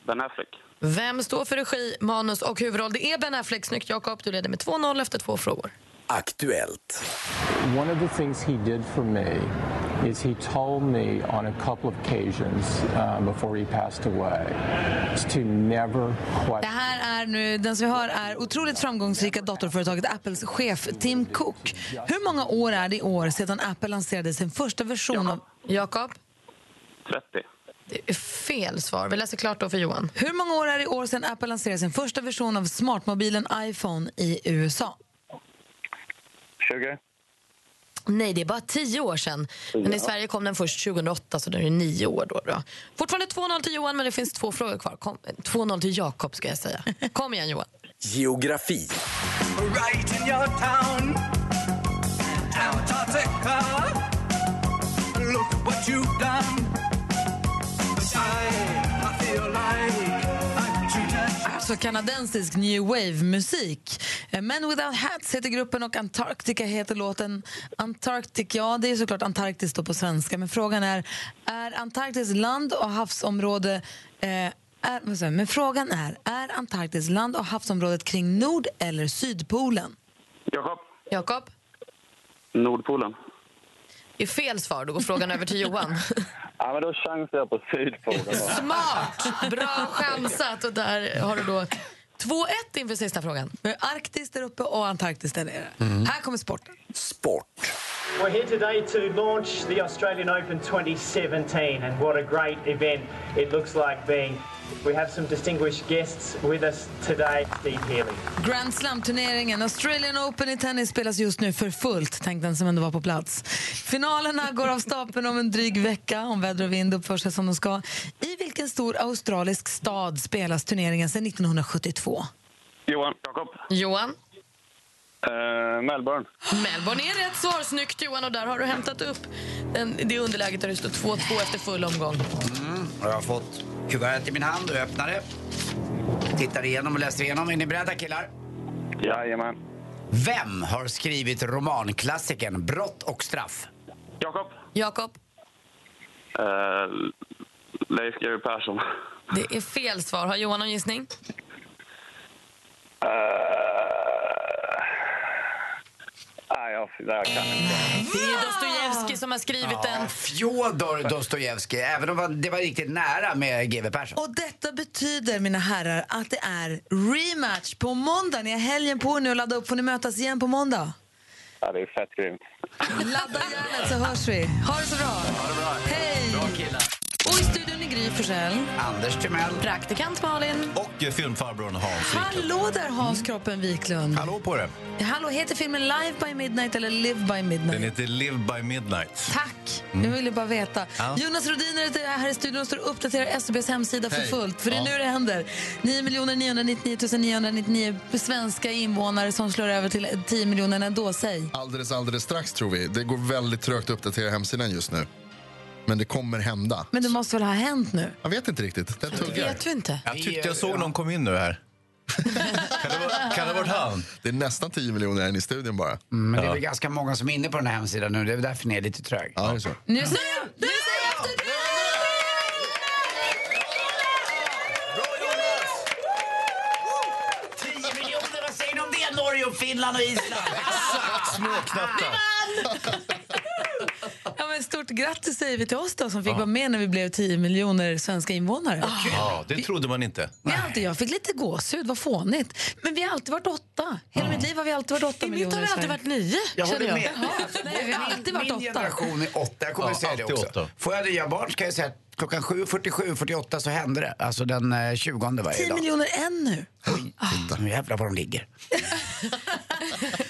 Ben Affleck.
Vem står för regi, manus och huvudroll? Det är Ben Affleck. Snyggt, Jakob. Du leder med 2-0 efter två frågor.
Aktuellt.
One of the things he did for me is he told me on a couple of occasions uh, before he passed away to never
Det
question.
här är nu, den som vi hör är otroligt framgångsrika datorföretaget Apples chef Tim Cook. Hur många år är det i år sedan Apple lanserade sin första version av...
Jakob?
30.
Fel svar. Vi läser klart då för Johan.
Hur många år är det i år sedan Apple lanserade sin första version av smartmobilen iPhone i USA?
20.
Nej, det är bara tio år sedan. Men i Sverige kom den först 2008, så det är nio år. Då, då. Fortfarande 2-0 till Johan, men det finns två frågor kvar. Kom, 2-0 till Jakob, ska jag säga. Kom igen, Johan.
Geografi.
Right in your town, Antarctica. Look what you've done.
Alltså kanadensisk new wave-musik. Eh, Men Without Hats heter gruppen och Antarctica heter låten. Antarctic, ja det är såklart Antarktis på svenska, men frågan är, är Antarktis land och havsområde eh, är, men frågan är, är Antarktis land och havsområdet kring Nord eller Sydpolen?
Jakob.
Jakob?
Nordpolen.
Det är fel svar. Då går frågan över till Johan.
Ja, men då chansar jag på Sydpolen.
Smart! Bra chansat. Och där har du då 2-1 inför sista frågan.
Arktis där uppe och Antarktis där nere. Här kommer sporten.
Sport.
We're here today to launch the Australian Open 2017, and what a great event it looks like being. We have some distinguished guests with us today. Steve Healy.
Grand Slam-turneringen Australian Open i tennis spelas just nu för fullt, tänkte den som ändå var på plats. Finalerna går av stapeln om en dryg vecka, om väder och vind uppför sig som de ska. I vilken stor australisk stad spelas turneringen sedan 1972?
Johan. Jakob.
Johan?
Eh, Melbourne.
Melbourne är rätt svar. Snyggt, Johan. Och där har du hämtat upp den, det underläget där det står 2-2 efter full omgång.
Mm, jag har fått kuvertet i min hand och jag öppnar det. Tittar igenom och läser igenom. Är ni beredda killar?
Jajamän.
Vem har skrivit romanklassikern Brott och straff?
Jakob.
Jakob?
Eh, Leif GW Persson.
Det är fel svar. Har Johan någon gissning?
Eh, nej, jag
det jag kan inte.
Det är Dostojevskij som har skrivit den.
Fjodor Dostojevskij, även om det var riktigt nära med GW Persson.
Och detta betyder, mina herrar, att det är rematch på måndag. Ni har helgen på er nu att ladda upp. Får ni mötas igen på måndag?
Ja, det är fett grymt.
Ladda hjärnet så hörs vi. Ha det så bra. Hej!
Bra killar.
Gry Forssell.
Anders Timell.
Praktikant Malin.
Och eh, filmfarbrorn Hans Wiklund.
Hallå där Hans Kroppen Wiklund.
Hallå på det.
Hallå, heter filmen Live by Midnight eller Live by Midnight?
Den heter Live by Midnight.
Tack! Jag ville bara veta.
Ja.
Jonas Rodiner är här i studion och står och uppdaterar SBs hemsida för
Hej.
fullt. För det är
Ja.
nu det händer. 9 999 999 svenska invånare som slår över till 10 miljoner. När då? Säg.
Alldeles, alldeles strax tror vi. Det går väldigt trögt att uppdatera hemsidan just nu. Men det kommer hända.
Men det måste väl ha hänt nu?
Jag vet inte riktigt. Den tuggar.
vet vi inte.
Jag tyckte jag såg någon kom in nu här. kan, det det ha varit han?
Det är nästan 10 miljoner här i studion bara.
Mm, men det är väl ganska många som är inne på den här hemsidan nu. Det är väl därför ni är lite trög.
Ja, det är så.
Nu säger jag, nu säger jag efter det!
10 miljoner, vad säger ni om det? Norge och Finland och Island.
Småknatta.
Ja, men stort grattis säger vi till oss då, som fick vara med när vi blev 10 miljoner svenska invånare.
Ja, det trodde man inte.
Vi alltid, jag fick lite gåshud, vad fånigt. Men vi har alltid varit åtta. Hela mitt liv har vi alltid varit åtta
I mitt
miljoner
har vi
i
alltid varit nio.
Jag håller
jag.
med.
Nej, vi har alltid varit
Min
åtta.
generation är åtta. Jag kommer
Ja,
säga det också.
åtta.
Får jag nya barn ska jag säga att klockan 7.47, 48 så hände det. Alltså den eh, 20 varje
10
dag.
miljoner en nu.
Nu jävlar var de ligger.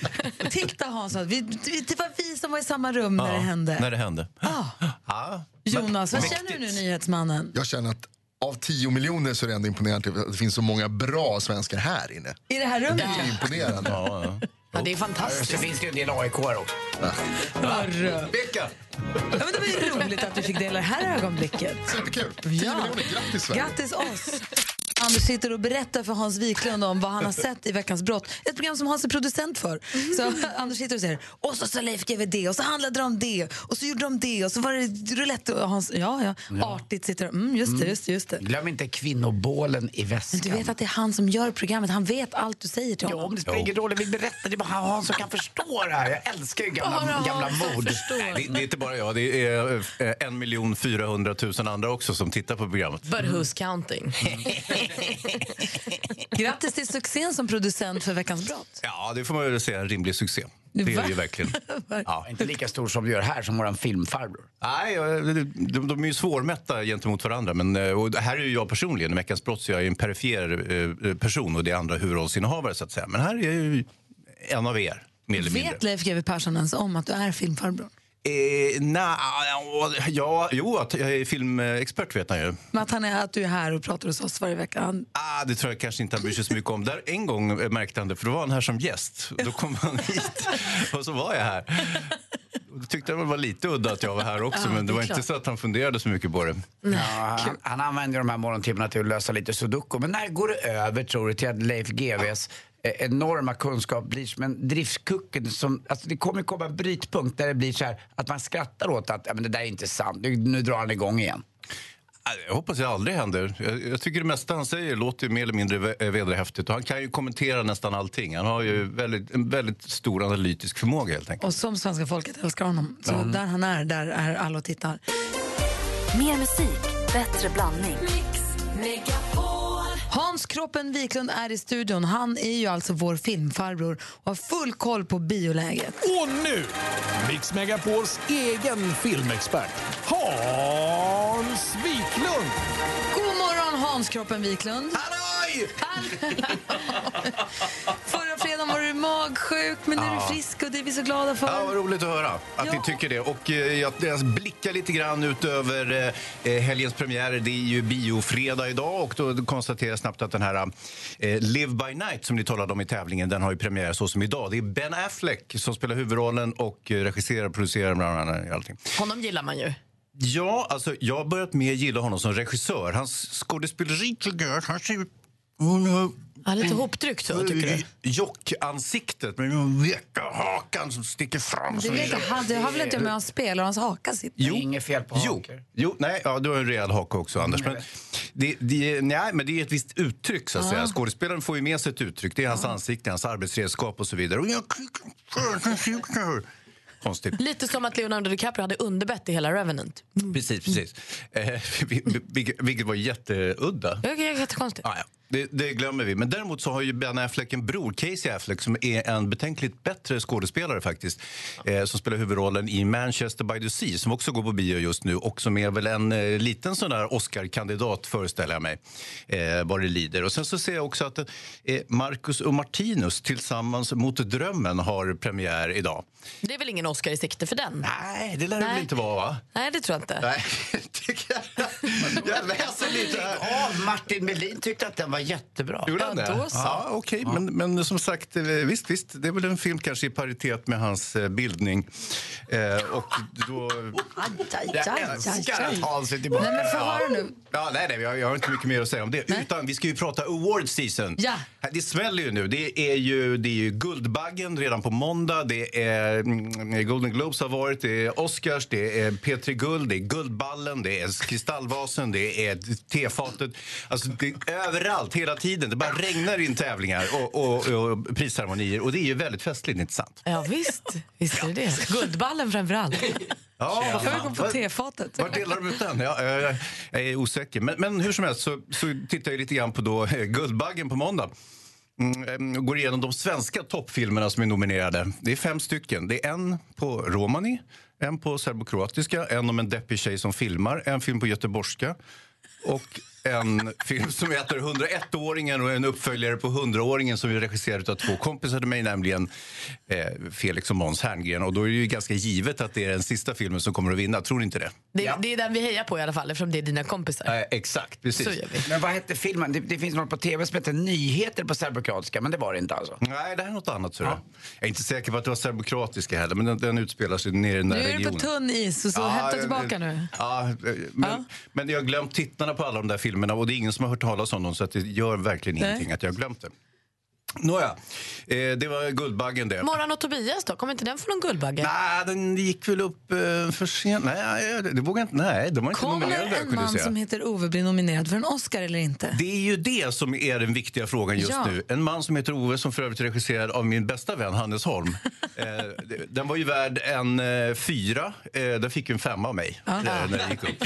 Titta Hans, vi, det var vi som var i samma rum när det hände.
När det hände.
Ah.
Ja.
Jonas, vad känner du nu, nyhetsmannen?
Jag känner att av 10 miljoner så är det ändå imponerande att det finns så många bra svenskar här inne.
I det här rummet?
Det är imponerande.
Ja, ja.
Ja, det är
Så
fantastiskt.
finns det ju en del aik också.
Vilka?
Ja, men det var ju roligt att du fick dela det här ögonblicket.
Superkul. 10 miljoner, grattis Sverige.
Grattis oss! Anders sitter och berättar för Hans Wiklund om vad han har sett i Veckans brott. Ett program som Hans är producent för. Så Anders sitter och säger och så sa Leif GW det och så handlade det om det och så gjorde de det och så var det roulette och Hans, ja ja, artigt sitter och, mm, just det, just det, just det.
Glöm inte kvinnobålen i väskan.
Men du vet att det är han som gör programmet, han vet allt du säger till
Ja,
honom.
men det spelar ingen roll. Jag vill berätta. Det är bara han som kan förstå det här. Jag älskar ju gamla, gamla
förstår.
Det, det är inte bara jag, det är eh, en miljon 400 000 andra också som tittar på programmet.
But who's counting?
Grattis till succén som producent för Veckans brott.
Ja, det får man väl säga en rimlig succé. Det är det ju verkligen. Ja.
Inte lika stor som du gör här som våran filmfarbror.
Nej, de, de, är ju svårmätta gentemot varandra. Men, eh, och här är ju jag personligen, i Veckans brott, så jag är en perifer eh, person och det är andra huvudrollsinnehavare så att säga. Men här är jag ju en av er.
Vet Leif GW Persson ens om att du är filmfarbror?
Eh, na, ja, jo, att jag är filmexpert vet han ju.
Men att, han är, att du är här och pratar hos oss varje vecka? Han,
Ah, det tror jag kanske inte han bryr sig så mycket om. Där en gång märkte han det, för då var han här som gäst. Då kom han hit och så var jag här. Då tyckte han det var lite udda att jag var här också,
Ja,
men det
det
var inte
klart.
så att han funderade så mycket på det.
Ja, han, han använder de här morgontimmarna till att lösa lite sudoku. Men när går det över tror du till att Leif GWs enorma kunskap blir som en driftkucken som, alltså det kommer komma en brytpunkt där det blir så här att man skrattar åt att ja, men det där är inte sant, nu, nu drar han igång igen.
Jag hoppas det aldrig händer. Jag, jag tycker det mesta han säger låter ju mer eller mindre eh, vederhäftigt. Och han kan ju kommentera nästan allting. Han har ju väldigt, en väldigt stor analytisk förmåga helt enkelt.
och som svenska folket älskar honom. Så där han är, där är alla och tittar.
Mer musik, bättre blandning.
Hans Kroppen Wiklund är i studion. Han är ju alltså vår filmfarbror och har full koll på bioläget.
Och nu, Mix Megapols egen filmexpert, Hans Wiklund!
God morgon Hans Kroppen Wiklund.
Halloj!
Förra fredagen var magsjuk, men nu är du frisk och det är vi så glada för.
Ja, vad roligt att höra att
Ja.
ni tycker det. Och eh, jag, jag blickar lite grann utöver eh, helgens premiärer. Det är ju biofredag idag och då konstaterar jag snabbt att den här eh, Live by Night som ni talade om i tävlingen, den har ju premiär så som idag. Det är Ben Affleck som spelar huvudrollen och eh, regisserar, producerar bland annat allting.
Honom gillar man ju.
Ja, alltså jag har börjat mer gilla honom som regissör. Hans skådespeleri tycker jag kanske...
Ja, lite hoptryckt så, tycker du?
Jockansiktet med den veka hakan som sticker fram.
Det vet jag, han- det har väl inte med spelar och hans haka sitter.
Jo.
Inget fel på
jo. jo, nej, ja, du har en rejäl haka också, Anders. Men det, det, nej, men det är ett visst uttryck, så att
Ah.
säga. Skådespelaren får ju med sig ett uttryck. Det är hans ansikte, hans arbetsredskap och så vidare. Och jag... Konstigt.
Lite som att Leonardo DiCaprio hade underbett i hela Revenant.
Precis, precis. Eh, vilket, vilket var jätteudda.
Det är jättekonstigt.
Ah, ja. Det, det glömmer vi. Men däremot så har ju Ben Affleck en bror, Casey Affleck, som är en betänkligt bättre skådespelare faktiskt. Eh, som spelar huvudrollen i Manchester by the Sea, som också går på bio just nu och som är väl en eh, liten sån där Oscar-kandidat, föreställer jag mig, eh, vad det lider. Och sen så ser jag också att eh, Marcus och Martinus tillsammans mot drömmen har premiär idag.
Det är väl ingen Oscar i sikte för den?
Nej, det lär det väl inte vara, va?
Nej, det tror jag inte.
Nej, jag läser lite här.
Ja, Martin Melin tyckte att den var jättebra.
Gjorde han det? Ja, okej. Men, men som sagt, eh, visst, visst, det är väl en film kanske i paritet med hans eh, bildning. Eh, och då...
Jag älskar att Hans är tillbaka.
Nej, men få höra nu.
Ja, nej, nej, jag, jag har inte mycket mer att säga om det. Utan vi ska ju prata award season.
Ja.
Det smäller ju nu. Det är ju, det är ju Guldbaggen redan på måndag. Det är mm, Golden Globes har varit, det är Oscars, det är P3 Guld, det är Guldballen, det är Kristallvasen, det är tefatet. Alltså, det är överallt, hela tiden. Det bara regnar in tävlingar och, och, och prisceremonier. Och det är ju väldigt festligt, inte sant?
Ja, visst. Visst är det det. Guldballen framför allt.
Ja, vad
Får vi
fan.
gå på tefatet?
Var delar de ut den? Ja, jag, jag är osäker. Men, men hur som helst så, så tittar jag lite grann på då, eh, Guldbaggen på måndag. Mm, eh, går igenom de svenska toppfilmerna som är nominerade. Det är fem stycken. Det är en på romani, en på serbokroatiska, en om en deppig tjej som filmar, en film på göteborgska och en film som heter 101-åringen och en uppföljare på 100-åringen som är regisserad av två kompisar till mig, nämligen eh, Felix och Måns Herngren. Och då är det ju ganska givet att det är den sista filmen som kommer att vinna. Tror ni inte det?
Det, det är den vi hejar på i alla fall, eftersom det är dina kompisar.
Eh, exakt, precis.
Så gör vi.
Men vad hette filmen? Det, det finns något på tv som heter Nyheter på serbokroatiska, men det var det inte alltså.
Nej, det här är något annat. Så Jag är inte säker på att det var serbokroatiska heller, men den, den utspelar sig nere i den där
Nu är du
regionen.
på tunn is, och så
Ja,
hämta tillbaka nu.
Ja, men, men jag har glömt tittarna på alla de där filmerna och det är ingen som har hört talas om dem så att det gör verkligen
Nej.
ingenting att jag har glömt det. Nåja, eh, det var Guldbaggen det.
Morran och Tobias då? Kommer inte den få någon Guldbagge?
Nej, den gick väl upp eh, för sent. Nej, det vågar inte. Nej, de var inte
Kommer
nominerade.
en man
säga.
som heter Ove bli nominerad för en Oscar eller inte?
Det är ju det som är den viktiga frågan just
Ja.
nu. En man som heter Ove, som för övrigt är regisserad av min bästa vän Hannes Holm. eh, den var ju värd en eh, fyra. Eh, den fick ju en femma av mig eh, när den gick upp.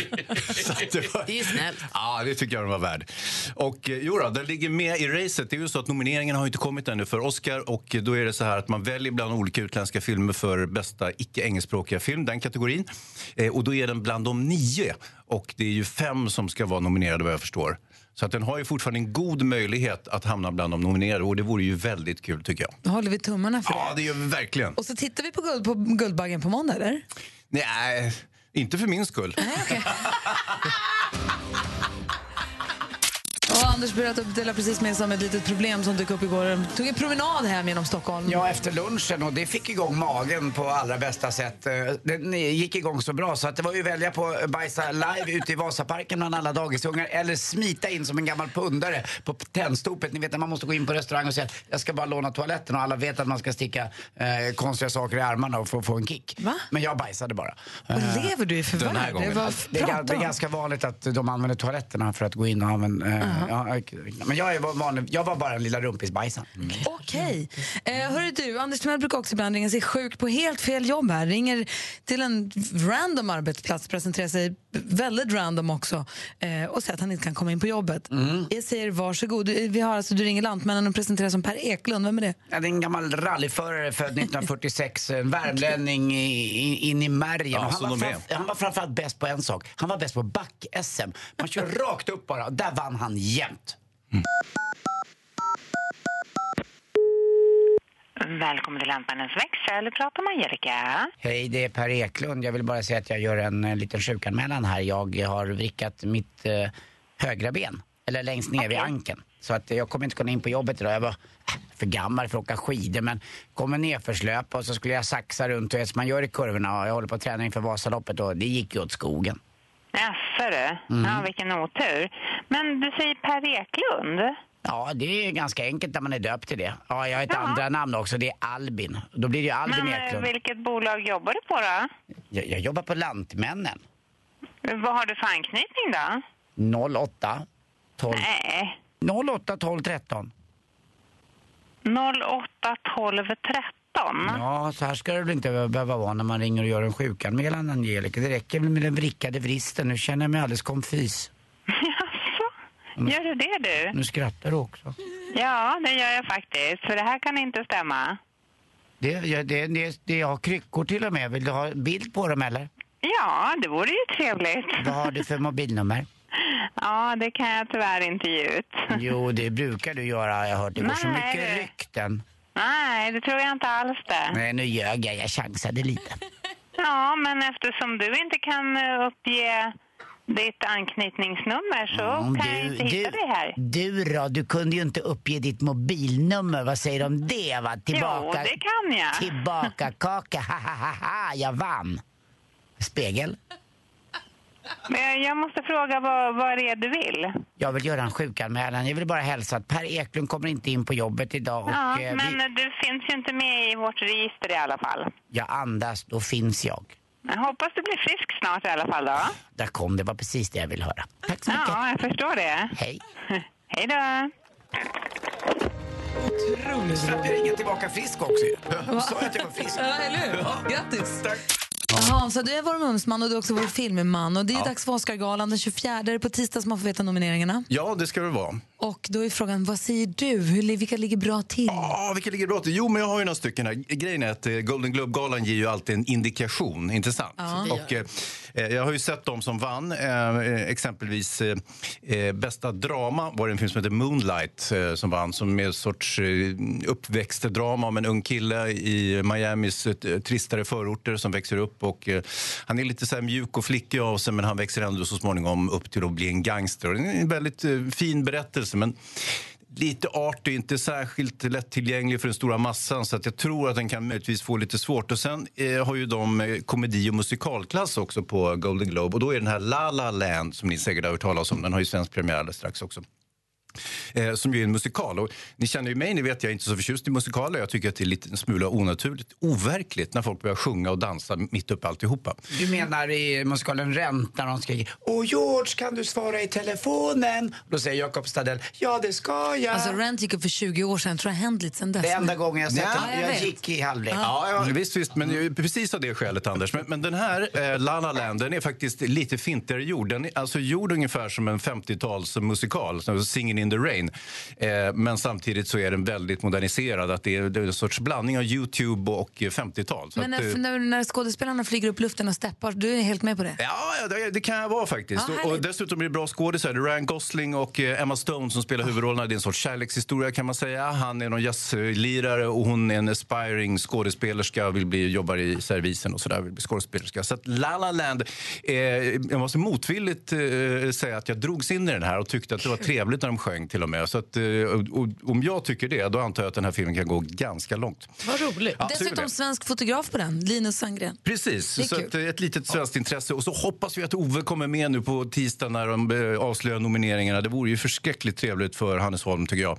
Så att det, var...
det är snällt.
Ja, det tycker jag den var värd. Och eh, jo då, den ligger med i racet. Det är ju så att nomineringen har ju inte kommit ännu för Oscar och då är det så här att man väljer bland olika utländska filmer för bästa icke-engelskspråkiga film, den kategorin. Eh, och då är den bland de nio och det är ju fem som ska vara nominerade vad jag förstår. Så att den har ju fortfarande en god möjlighet att hamna bland de nominerade och det vore ju väldigt kul tycker jag.
Då håller vi tummarna för
Ja,
det.
det gör vi verkligen.
Och så tittar vi på, guld, på Guldbaggen på måndag, eller?
Nej, inte för min skull.
Och Anders berättade delar precis med sig om ett litet problem som dök upp igår. Tog en promenad hem genom Stockholm.
Ja, efter lunchen och det fick igång magen på allra bästa sätt. Eh, Den gick igång så bra så att det var ju välja på att bajsa live ute i Vasaparken bland alla dagisungar eller smita in som en gammal pundare på tändstopet. Ni vet när man måste gå in på restaurang och säga jag ska bara låna toaletten och alla vet att man ska sticka eh, konstiga saker i armarna och få, få en kick. Men jag bajsade bara.
Vad
Eh,
lever du i för
den här
värld? Vad
Det är, det är ganska vanligt att de använder toaletterna för att gå in och använda... eh, ja, men jag, är vanlig, jag var bara en lilla rumpisbajsaren.
Okej. Eh, hörru du, Anders Timell brukar också ibland ringa sig sjuk på helt fel jobb här. Ringer till en random arbetsplats, presenterar sig väldigt random också eh, och säger att han inte kan komma in på jobbet. Jag säger varsågod. Du, vi har alltså, du ringer Lantmännen och presenterar som Per Eklund. Vem är det?
Ja, det är en gammal rallyförare född 1946, en värmlänning i, i, in i märgen.
Ja,
han, var framf- han var framförallt bäst på en sak. Han var bäst på back-SM. Man kör rakt upp bara. Där vann han jämt.
Välkommen till Lantmannens växel. Pratar med Angelica.
Hej, det är Per Eklund. Jag vill bara säga att jag gör en eh, liten sjukanmälan här. Jag har vrickat mitt eh, högra ben, eller längst ner vid ankeln. Så att jag kommer inte kunna in på jobbet idag. Jag var äh, för gammal för att åka skidor men kommer nerförslöpa och så skulle jag saxa runt och som man gör i kurvorna och jag håller på att träna inför Vasaloppet och det gick ju åt skogen.
Jaså du?
Mm.
Ja, vilken otur. Men du säger Per Eklund?
Ja, det är ganska enkelt när man är döpt till det. Ja, jag har ett
Ja.
andra namn också, det är Albin. Då blir det ju Albin
Men
Eklund.
vilket bolag jobbar du på då?
Jag, jag jobbar på Lantmännen.
Vad har du för anknytning då?
08 12...
Nej.
08 12 13.
08 12 13.
Ja, så här ska det väl inte behöva vara när man ringer och gör en sjukanmälan, Angelica. Det räcker väl med den vrickade vristen. Nu känner jag mig alldeles konfys.
Gör du det du?
Nu skrattar du också.
Ja, det gör jag faktiskt. För det här kan inte stämma.
Det, jag, det, det, det, jag har kryckor till och med. Vill du ha bild på dem eller?
Ja, det vore ju trevligt.
Vad har du för mobilnummer?
Ja, det kan jag tyvärr inte ge ut.
Jo, det brukar du göra har jag hört. Det går så
Nej,
mycket
du.
rykten.
Nej, det tror jag inte alls det.
Nej, nu ljög jag. Jag chansade lite.
Ja, men eftersom du inte kan eh, uppge ditt anknytningsnummer så
Ja,
kan jag inte hitta dig här.
du då, du kunde ju inte uppge ditt mobilnummer. Vad säger du om det? Va? Tillbaka,
Jo, det kan jag.
Tillbaka kaka, ha ha ha ha, jag vann. Spegel.
Men jag måste fråga vad, vad det är du vill.
Jag vill göra en sjukanmälan. Jag vill bara hälsa att Per Eklund kommer inte in på jobbet idag. Och,
Ja,
eh,
men
vi,
du finns ju inte med i vårt register i alla fall.
jag andas, då finns jag.
Jag hoppas du blir frisk snart i alla fall då.
Där kom det, var precis det jag ville höra. Tack så mycket.
Ja, jag förstår det.
Hej.
Hej då.
Otroligt jag ringa tillbaka frisk också ju. Jag sa att jag var frisk.
Ja, eller hur? Grattis! Hansa, du är vår mumsman och du är också vår filmman. Och det är
Ja.
dags för Oscargalan den 24 på tisdag som man får veta nomineringarna.
Ja, det ska det vara.
Och då är frågan, vad säger du? Hur, vilka ligger bra till?
Ja, vilka ligger bra till? Jo, men jag har ju några stycken här. Grejen är att eh, Golden Globe-galan ger ju alltid en indikation, inte sant?
Ja.
Och, eh, Eh, jag har ju sett de som vann. Eh, eh, exempelvis bästa drama var det en film som heter Moonlight som vann, som är en sorts uppväxtdrama om en ung kille i Miamis tristare förorter som växer upp. Och, han är lite så här mjuk och flickig av sig, men han växer ändå så småningom upp till att bli en gangster. Och det är en väldigt fin berättelse, men lite artig, inte särskilt lättillgänglig för den stora massan. Så att jag tror att den kan möjligtvis få lite svårt. Och sen eh, har ju de eh, komedi och musikalklass också på Golden Globe. Och då är den här La La Land, som ni säkert har hört talas om, den har ju svensk premiär alldeles strax också. Eh, som ju är en musikal. Och ni känner ju mig, ni vet jag är inte så förtjust i musikaler. Jag tycker att det är lite en smula onaturligt, overkligt när folk börjar sjunga och dansa mitt uppe alltihopa.
Du menar i musikalen Rent när de skriker Åh George, kan du svara i telefonen? Då säger Jakob Stadell, ja det ska jag.
Alltså Rent gick upp för 20 år sedan, tror jag hänt lite sen dess.
Det är enda gången jag sett
Ja,
den. Jag
vet.
gick i halvlek.
Ja, ja visst, visst, men ju precis av det skälet, Anders. Men, men den här, eh, La La Land, den är faktiskt lite fintigare gjord. Den är alltså gjord ungefär som en 50-tals musikal, Singin' in the Rain. Eh, men samtidigt så är den väldigt moderniserad. Att det, är, det är en sorts blandning av Youtube och eh, 50-tal. Så
Men
att,
när,
eh,
när, när skådespelarna flyger upp luften och steppar, du är helt med på det?
Ja, det, det kan jag vara faktiskt.
Ja,
och, dessutom är det bra skådisar. Det är Ryan Gosling och eh, Emma Stone som spelar huvudrollerna. Det är en sorts kärlekshistoria kan man säga. Han är någon jazzlirare och hon är en aspiring skådespelerska och vill bli, jobbar i servisen och sådär, vill bli skådespelerska. Så att La La Land, eh, jag måste motvilligt eh, säga att jag drogs in i den här och tyckte att det var trevligt när de sjöng till och med. Så att, eh, och, om jag tycker det, då antar jag att den här filmen kan gå ganska långt.
Vad roligt.
Ja,
Dessutom svensk fotograf på den, Linus Sandgren.
Precis, så att, eh, ett litet svenskt intresse. Och så hoppas vi att Ove kommer med nu på tisdag när de eh, avslöjar nomineringarna. Det vore ju förskräckligt trevligt för Hannes Holm tycker jag.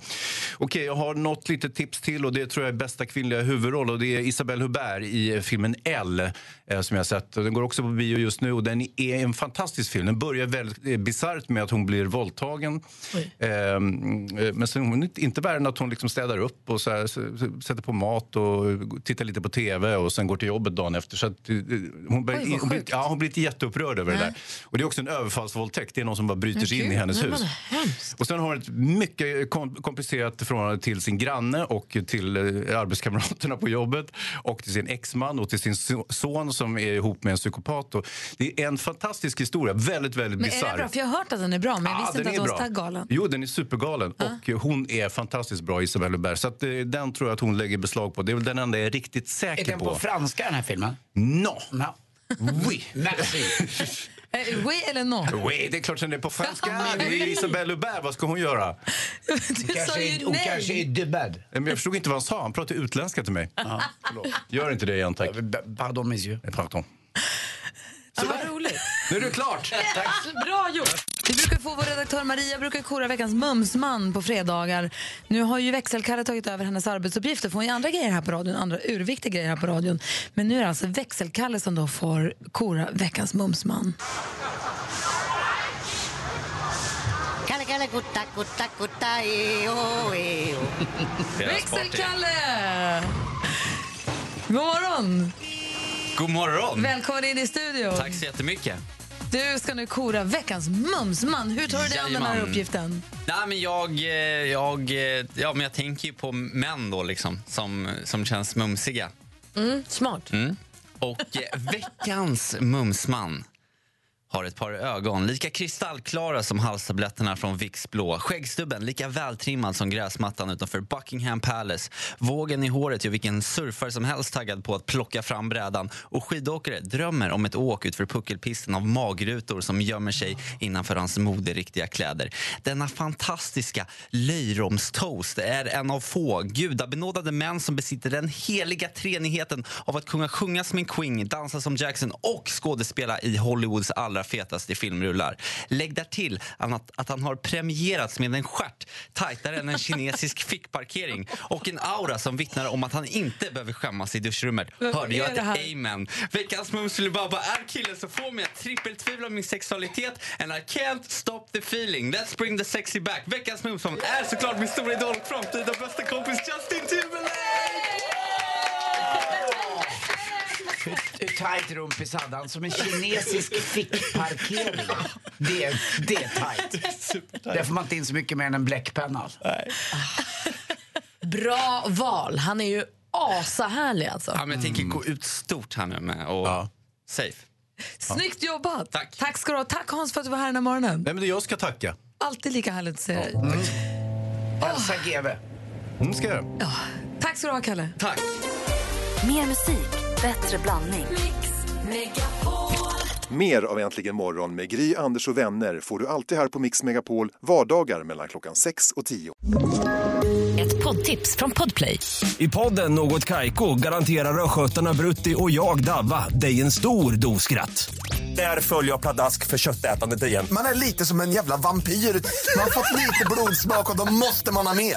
Okej, jag har något litet tips till och det tror jag är bästa kvinnliga huvudroll och det är Isabelle Hubert i filmen L som jag har sett. Den går också på bio just nu och den är en fantastisk film. Den börjar väldigt bisarrt med att hon blir våldtagen. Eh, men sen hon är inte värre än att hon liksom städar upp och så här, sätter på mat och tittar lite på tv och sen går till jobbet dagen efter. Så att, eh, hon, blir,
Oj,
hon, blir, ja, hon blir jätteupprörd över det
Nej.
där. Och det är också en överfallsvåldtäkt. Det är någon som bara bryter sig in i hennes hus. Och sen har hon ett mycket kom komplicerat förhållande till sin granne och till eh, arbetskamraterna på jobbet och till sin exman och till sin so- son som är ihop med en psykopat. Och det är en fantastisk historia. Väldigt, väldigt
Men är det
bisarr.
bra? För jag har hört att den är bra, men jag
Ja,
visste
den
inte att den var galen.
Jo, den är supergalen. Och eh, hon är fantastiskt bra, Isabelle Hubert. Så att, eh, den tror jag att hon lägger beslag på. Det är väl den enda jag är riktigt
Är
säker
den
på.
på franska den här filmen?
No.
No.
Oui.
Merci.
Eh, oui eller non?
Oui, det är klart den är på franska. Det är Isabelle Hubert. Vad ska hon göra?
Du
Kanske
sa
är-
ju
hon
nej.
kanske är dubbad.
Men jag förstod inte vad han sa. Han pratade utländska till mig. Gör inte det igen, tack.
Pardon, monsieur.
Pardon.
Ja, vad roligt.
Nu är det klart.
Bra gjort!
Vi brukar få vår redaktör Maria brukar kora veckans mumsman på fredagar. Nu har ju växelkalle tagit över hennes arbetsuppgifter. Får hon ju andra grejer här på radion, andra urviktiga grejer här på radion. Men nu är det alltså växelkalle som då får kora veckans mumsman.
Kalle, kalle, gutta, gutta, gutta, eo, eo.
Växelkalle! God morgon!
God morgon!
Välkommen in i studion.
Tack så jättemycket.
Du ska nu kora veckans mumsman. Hur tar du dig an den här uppgiften?
Nej, men jag, eh, jag, eh, ja, men jag tänker ju på män då, liksom, som, som känns mumsiga.
Mm, smart.
Mm. Och eh, veckans mumsman har ett par ögon lika kristallklara som halstabletterna från Vicks blå. Skäggstubben lika vältrimmad som gräsmattan utanför Buckingham Palace. Vågen i håret gör vilken surfare som helst taggad på att plocka fram brädan. Och skidåkare drömmer om ett åk utför puckelpisten av magrutor som gömmer sig innanför hans moderiktiga kläder. Denna fantastiska löjromstoast är en av få gudabenådade män som besitter den heliga treenigheten av att kunna sjunga som en Queen, dansa som Jackson och skådespela i Hollywoods allra fetaste filmrullar. Lägg där till att, att han har premierats med en stjärt tajtare än en kinesisk fickparkering och en aura som vittnar om att han inte behöver skämmas i duschrummet. Hörde jag ett amen? Veckans Mumsulibaba är killen som får mig att trippeltvivla min sexualitet and I can't stop the feeling. Let's bring the sexy back. Veckans Mumsman är såklart min stora idol framtida bästa kompis Justin Timberlake!
Tajt rumpis hade han? Som en kinesisk fickparkering. Det, det är tajt. Där får man inte in så mycket mer än en bläckpenna.
Bra val. Han är ju asahärlig alltså.
Ja, men jag tänker gå ut stort här nu med och safe.
Snyggt jobbat! Tack. Tack ska du ha. Tack Hans för att du var här den här morgonen.
Nej, men jag ska tacka.
Alltid lika härligt att se dig.
Hälsa GV.
Mm, ska jag göra.
Tack ska du ha Kalle.
Tack.
Mer musik, bättre blandning.
Mer av Äntligen morgon med Gry, Anders och vänner får du alltid här på Mix Megapol vardagar mellan klockan 6 och 10.
Ett poddtips från Podplay.
I podden Något Kaiko garanterar östgötarna Brutti och jag, Davva, dig en stor dos skratt. Där följer jag pladask för köttätandet igen.
Man är lite som en jävla vampyr. Man har fått lite blodsmak och då måste man ha mer.